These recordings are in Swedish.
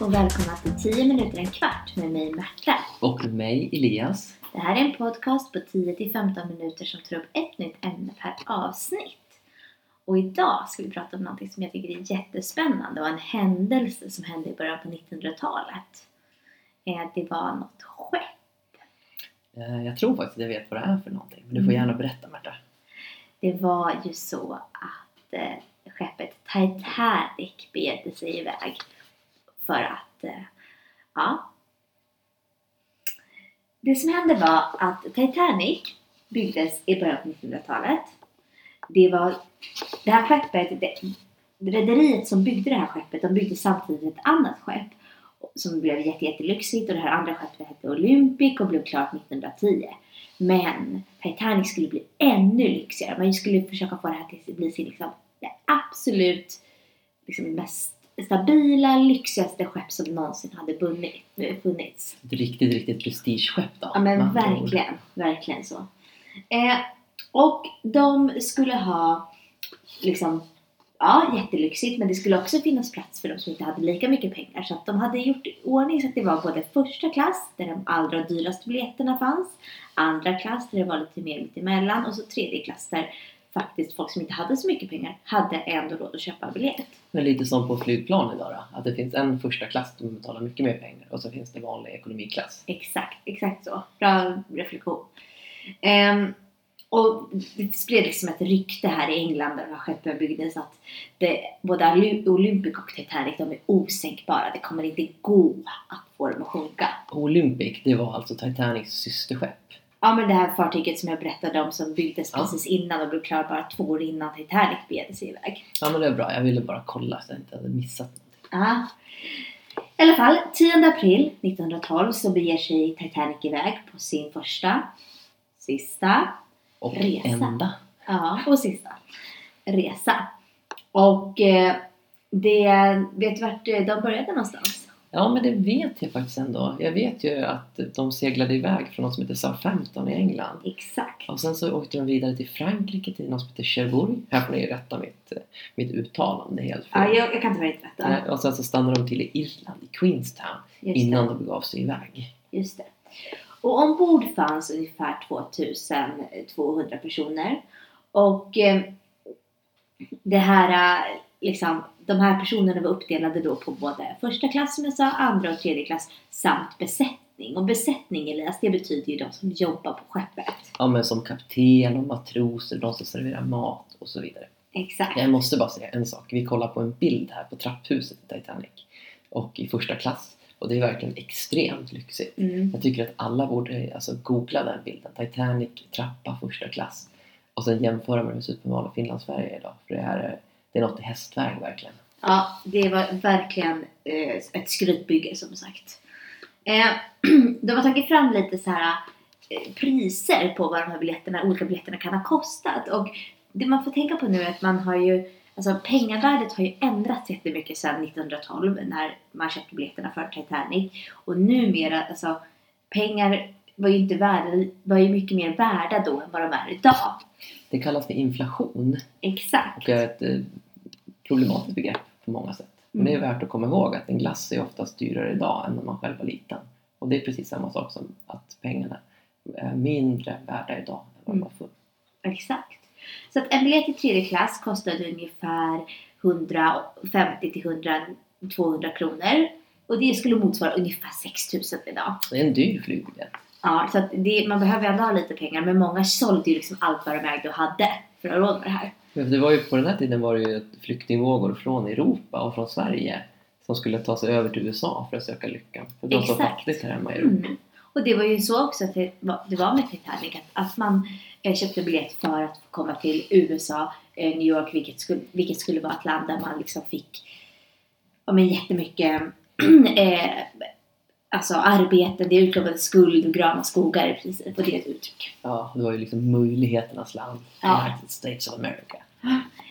och välkomna till 10 minuter en kvart med mig Märta. Och mig Elias. Det här är en podcast på 10-15 minuter som tar upp ett nytt ämne per avsnitt. Och idag ska vi prata om något som jag tycker är jättespännande och en händelse som hände i början på 1900-talet. Eh, Det var något skepp. Eh, Jag tror faktiskt att jag vet vad det är för någonting. Men du får Mm. gärna berätta Märta. Det var ju så att eh, skeppet Titanic begav sig iväg för att, eh, ja. Det som hände var att Titanic byggdes i början på 1900-talet. Det var det här skeppet, rederiet som byggde det här skeppet, de byggde samtidigt ett annat skepp som blev jätte, jättelyxigt och det här andra skeppet hette Olympic och blev klart 1910. Men Titanic skulle bli ännu lyxigare. Man skulle försöka få det här till att bli sin, liksom, det absolut liksom, mest stabila, lyxigaste skepp som någonsin hade funnits. Ett riktigt, riktigt prestigeskepp då. Ja men andra ord. verkligen, verkligen så. Eh, och de skulle ha liksom, ja jättelyxigt men det skulle också finnas plats för de som inte hade lika mycket pengar. Så att de hade gjort i ordning så att det var både första klass där de allra dyraste biljetterna fanns, andra klass där det var lite mer mittemellan och så tredje klass där faktiskt folk som inte hade så mycket pengar hade ändå råd att köpa biljett. Men lite som på flygplan idag då. Att det finns en första klass som betalar mycket mer pengar och så finns det vanlig ekonomiklass. Exakt, exakt så. Bra reflektion. Ehm, och det spred liksom ett rykte här i England där de här skeppen byggdes att det, både Oly- Olympic och Titanic de är osänkbara. Det kommer inte gå att få dem att sjunka. Olympic, det var alltså Titanics systerskepp. Ja men det här fartyget som jag berättade om som byggdes Ja. precis innan och blev klar bara två år innan Titanic begav sig iväg. Ja men det är bra, jag ville bara kolla så jag inte hade missat någonting. Ja. I alla fall, 10 april 1912 så beger sig Titanic iväg på sin första, sista Och Resa. enda. Ja, och sista resa. Och eh, det, vet du vart eh, de började någonstans? Ja men det vet jag faktiskt ändå. Jag vet ju att de seglade iväg från något som heter Southampton i England. Exakt. Och sen så åkte de vidare till Frankrike till något som heter Cherbourg. Här får ni rätta mitt, mitt uttal om det är helt fel. Ja, jag, jag kan inte vara rätta. Och sen så stannade de till i Irland, i Queenstown, Just innan det, de begav sig iväg. just det. Och ombord fanns ungefär 2200 personer. Och eh, det här, eh, liksom, de här personerna var uppdelade då på både första klass som jag sa, andra och tredje klass samt besättning. Och besättning Elias, det betyder ju de som jobbar på skeppet. Ja men som kapten och matroser, de som serverar mat och så vidare. Exakt. Jag måste bara säga en sak. Vi kollar på en bild här på trapphuset i Titanic. Och i första klass. Och det är verkligen extremt lyxigt. Mm. Jag tycker att alla borde alltså, googla den bilden. Titanic, trappa, första klass. Och sen jämföra med hur det ser ut på Finlandsfärja idag. För det här är, det är något i hästväg verkligen. Ja, det var verkligen eh, ett skrytbygge som sagt. Eh, de har tagit fram lite så här eh, priser på vad de här biljetterna, olika biljetterna kan ha kostat. Och det man får tänka på nu är att man har ju, alltså pengavärdet har ju ändrats jättemycket sedan 1912 när man köpte biljetterna för Titanic. Och numera, alltså pengar var ju inte värda, var ju mycket mer värda då än vad de är idag. Det kallas för inflation. Exakt. Och är ett eh, problematiskt begrepp på många sätt. Men det är Mm. värt att komma ihåg att en glass är oftast dyrare idag än när man själv var liten. Och det är precis samma sak som att pengarna är mindre värda idag än vad de var förr. Exakt. Så att en biljett i tredje klass kostade ungefär 150 till 100, 200 kronor. Och det skulle motsvara ungefär 6000 idag. Det är en dyr flygbiljett. Ja, så det, man behöver ändå ha lite pengar. Men många sålde ju liksom allt vad de ägde och hade för att ha råd med det här. Det var ju, på den här tiden var det ju flyktingvågor från Europa och från Sverige som skulle ta sig över till USA för att söka lyckan. För det var så fattigt här hemma i Europa. Mm. Och det var ju så också att det var, det var med Titanic att, att man eh, köpte biljett för att komma till USA, eh, New York, vilket skulle, vilket skulle vara ett land där man liksom fick ja, men jättemycket eh, alltså arbeten, det utlovades guld och gröna skogar i princip och det är ett uttryck. Ja, det var ju liksom möjligheternas land. Ja. United States of America.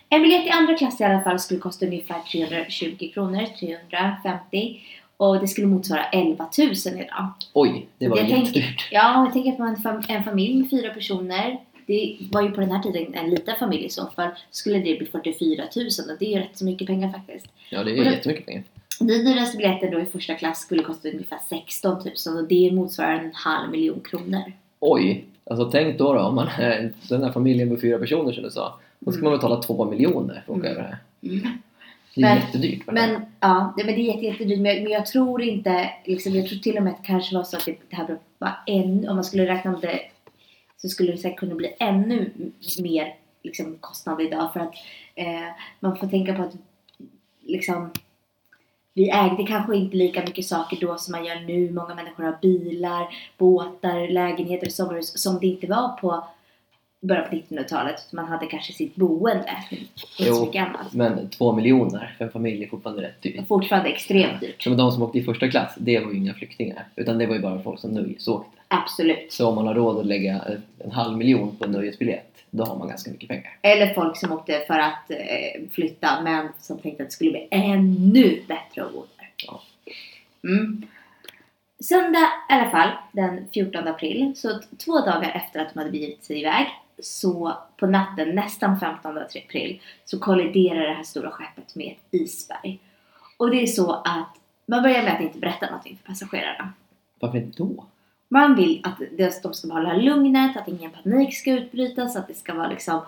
En biljett i andra klass i alla fall skulle kosta ungefär 320 kronor, 350 och det skulle motsvara 11 000 idag. Oj, det var Jag jättedyrt. Ja, vi tänker på en, fam- en familj med fyra personer. Det var ju på den här tiden en liten familj i så fall. Skulle det bli 44 000 och det är ju rätt så mycket pengar faktiskt. Ja, det är Och jättemycket pengar. Den dyraste biljetten då i första klass skulle kosta ungefär 16 000 och det motsvarar en halv miljon kronor. Oj! Alltså tänk då, då om man är den här familjen med fyra personer som du sa. Då ska Mm. man betala två miljoner för att åka Mm. över det här. Det är Men- jättedyrt. det. Men ja, det, men det är jätte, jättedyrt. Men, men jag tror inte, liksom, jag tror till och med att det kanske var så att det, det här var ännu, om man skulle räkna om det så skulle det säkert kunna bli ännu mer liksom, kostnad idag för att eh, man får tänka på att liksom vi ägde kanske inte lika mycket saker då som man gör nu. Många människor har bilar, båtar, lägenheter, sommarhus som det inte var på början på 1900-talet. Man hade kanske sitt boende, inte så mycket annat. Men två miljoner för en familj är fortfarande rätt dyrt. Fortfarande extremt dyrt. Som de som åkte i första klass, det var ju inga flyktingar. Utan det var ju bara folk som nöjesåkte. Absolut. Så om man har råd att lägga en halv miljon på en nöjesbiljett, då har man ganska mycket pengar. Eller folk som åkte för att eh, flytta men som tänkte att det skulle bli ännu bättre att bo där. Ja. Mm. Söndag i alla fall, den 14 april, så två dagar efter att de hade begivit sig iväg, så på natten nästan 15 april, så kolliderar det här stora skeppet med ett isberg. Och det är så att man börjar med att inte berätta någonting för passagerarna. Varför då? Man vill att de ska behålla lugnet, att ingen panik ska utbrytas, att det ska vara liksom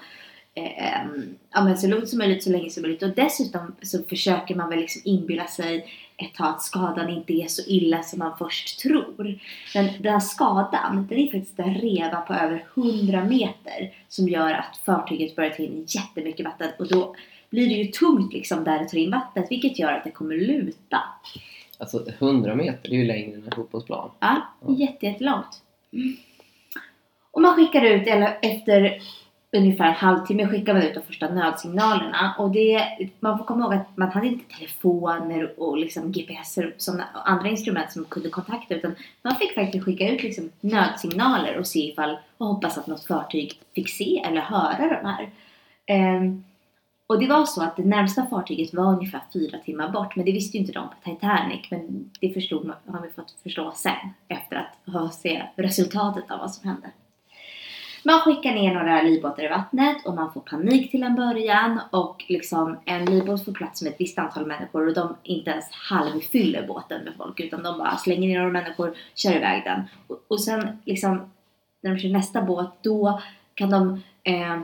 eh, ja, men så lugnt som möjligt så länge som möjligt. Och dessutom så försöker man väl liksom inbilla sig ett tag att skadan inte är så illa som man först tror. Men den här skadan, den är faktiskt en reva på över 100 meter som gör att fartyget börjar ta in jättemycket vatten och då blir det ju tungt liksom där det tar in vattnet vilket gör att det kommer luta. Alltså 100 meter, det är ju längre än en fotbollsplan. Ja, Ja. jätte, jättelångt. Och man skickar ut, eller efter ungefär en halvtimme skickar man ut de första nödsignalerna. Och det, man får komma ihåg att man hade inte telefoner och liksom GPS som andra instrument som kunde kontakta utan man fick faktiskt skicka ut liksom nödsignaler och se ifall och hoppas att något fartyg fick se eller höra de här. Ehm, och det var så att det närmsta fartyget var ungefär fyra timmar bort men det visste ju inte de på Titanic men det förstod man, har vi fått förstå sen efter att ha se resultatet av vad som hände. Man skickar ner några livbåtar i vattnet och man får panik till en början och liksom en livbåt får plats med ett visst antal människor och de inte ens halvfyller båten med folk utan de bara slänger ner några människor, kör iväg den. Och, och sen liksom när de kör nästa båt då kan de eh,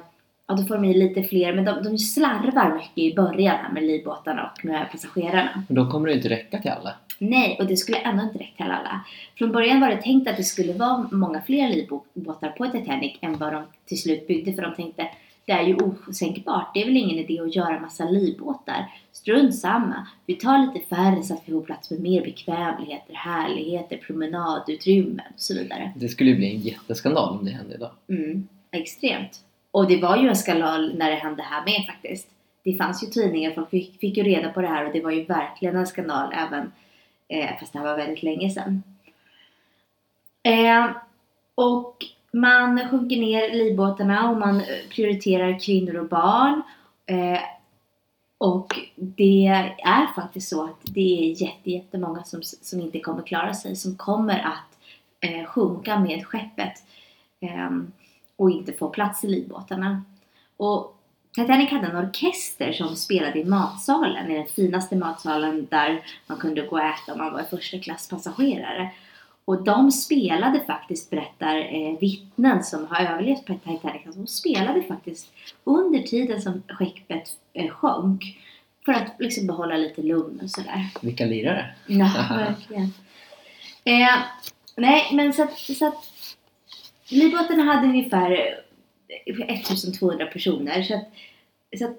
Ja, då får de i lite fler, men de, de slarvar mycket i början här med livbåtarna och med passagerarna. Men då kommer det inte räcka till alla. Nej, och det skulle ändå inte räcka till alla. Från början var det tänkt att det skulle vara många fler livbåtar på Titanic än vad de till slut byggde, för de tänkte det är ju osänkbart, det är väl ingen idé att göra massa livbåtar. Strunt samma, vi tar lite färre så att vi får plats med mer bekvämligheter, härligheter, promenadutrymmen och så vidare. Det skulle ju bli en jätteskandal om det hände idag. Mm, extremt. Och det var ju en skandal när det hände här med faktiskt. Det fanns ju tidningar, folk fick, fick ju reda på det här och det var ju verkligen en skandal även eh, fast det här var väldigt länge sedan. Eh, och man sjunker ner livbåtarna och man eh, prioriterar kvinnor och barn. Eh, och det är faktiskt så att det är jätte, jättemånga som, som inte kommer klara sig, som kommer att eh, sjunka med skeppet Eh, och inte få plats i livbåtarna. Och Titanic hade en orkester som spelade i matsalen, i den finaste matsalen där man kunde gå och äta om man var första klass passagerare. Och de spelade faktiskt, berättar eh, vittnen som har överlevt på Titanic, alltså de spelade faktiskt under tiden som skeppet eh, sjönk. För att liksom behålla lite lugn och sådär. Vilka lirare? Ja, verkligen. Eh, nej, men så att, så att livbåtarna hade ungefär eh, 1200 personer. Så att, så att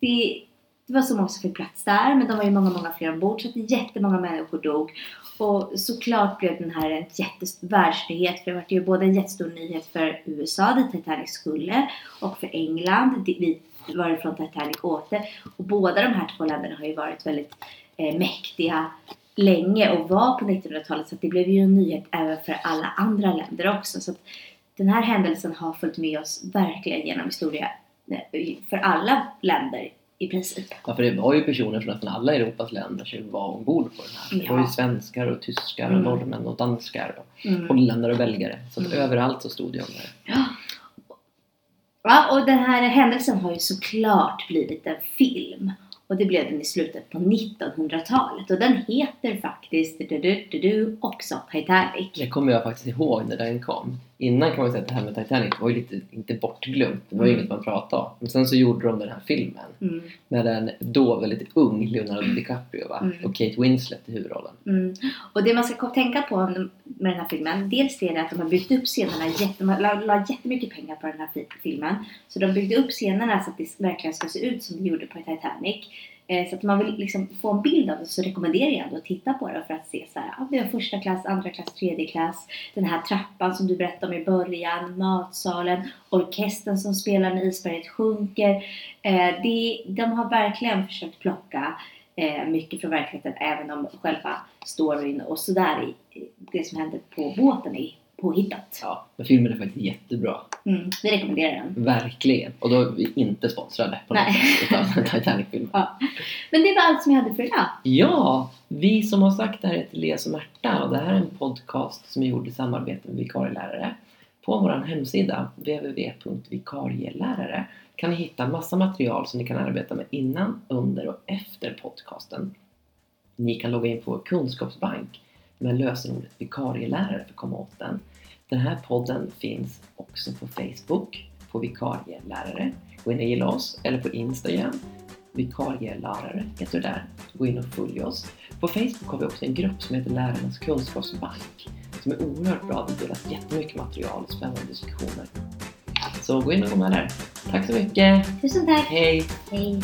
det, det var så många som fick plats där, men de var ju många, många fler ombord. Så att jättemånga människor dog. Och såklart blev den här en jättestor världsnyhet. För det var ju både en jättestor nyhet för USA, dit Titanic skulle, och för England, dit varifrån Titanic åkte. Och båda de här två länderna har ju varit väldigt eh, mäktiga länge och var på 1900-talet så det blev ju en nyhet även för alla andra länder också. Så den här händelsen har följt med oss verkligen genom historia eh, för alla länder i princip. Ja, för det var ju personer från nästan alla Europas länder som var ombord på den här. Det var ju Ja. svenskar och tyskar och Mm. norrmän och danskar och Mm. holländare och belgare. Så Mm. överallt så stod det om det. Ja. ja, och den här händelsen har ju såklart blivit en film. Och det blev den i slutet på 1900-talet. Och den heter faktiskt du, du, du, du, också Titanic. Det kommer jag faktiskt ihåg när den kom. Innan kan man säga att det här med Titanic var ju lite, inte bortglömt, det var ju Mm. inget man pratade om. Men sen så gjorde de den här filmen Mm, med en då väldigt ung Leonardo DiCaprio va? Mm. och Kate Winslet i huvudrollen. mm. Och det man ska tänka på med den här filmen, dels är det att de har byggt upp scenerna, jätte, de la, la jättemycket pengar på den här fi- filmen. Så de byggde upp scenerna så att det verkligen ska se ut som det gjorde på Titanic. Eh, så att man vill liksom få en bild av det så rekommenderar jag ändå att titta på det för att se så här, ja, vi har första klass, andra klass, tredje klass. Den här trappan som du berättade om i början, matsalen, orkestern som spelar när isberget sjunker. Eh, det, de har verkligen försökt plocka eh, mycket från verkligheten även om själva storyn och sådär, i- det som händer på båten är påhittat. Ja, men filmen är faktiskt jättebra. Mm, det rekommenderar den. Verkligen. Och då är vi inte sponsrade på något sätt utav Titanic-filmen. Men det var allt som jag hade för idag. Ja, vi som har sagt det här heter Elias och Märta och det här är en podcast som är gjord i samarbete med vikarielärare. På vår hemsida www.vikarielärare kan ni hitta massa material som ni kan arbeta med innan, under och efter podcasten. Ni kan logga in på vår kunskapsbank med lösenordet vikarielärare för att komma åt den. Den här podden finns också på Facebook, på vikarielärare. Gå in och gilla oss, eller på Instagram, vikarielärare heter det där. Gå in och följ oss. På Facebook har vi också en grupp som heter Lärarnas kunskapsbank som är oerhört bra. Det delas jättemycket material och spännande diskussioner. Så gå in och gå med där. Tack så mycket! Tusen tack! Hej! Hej!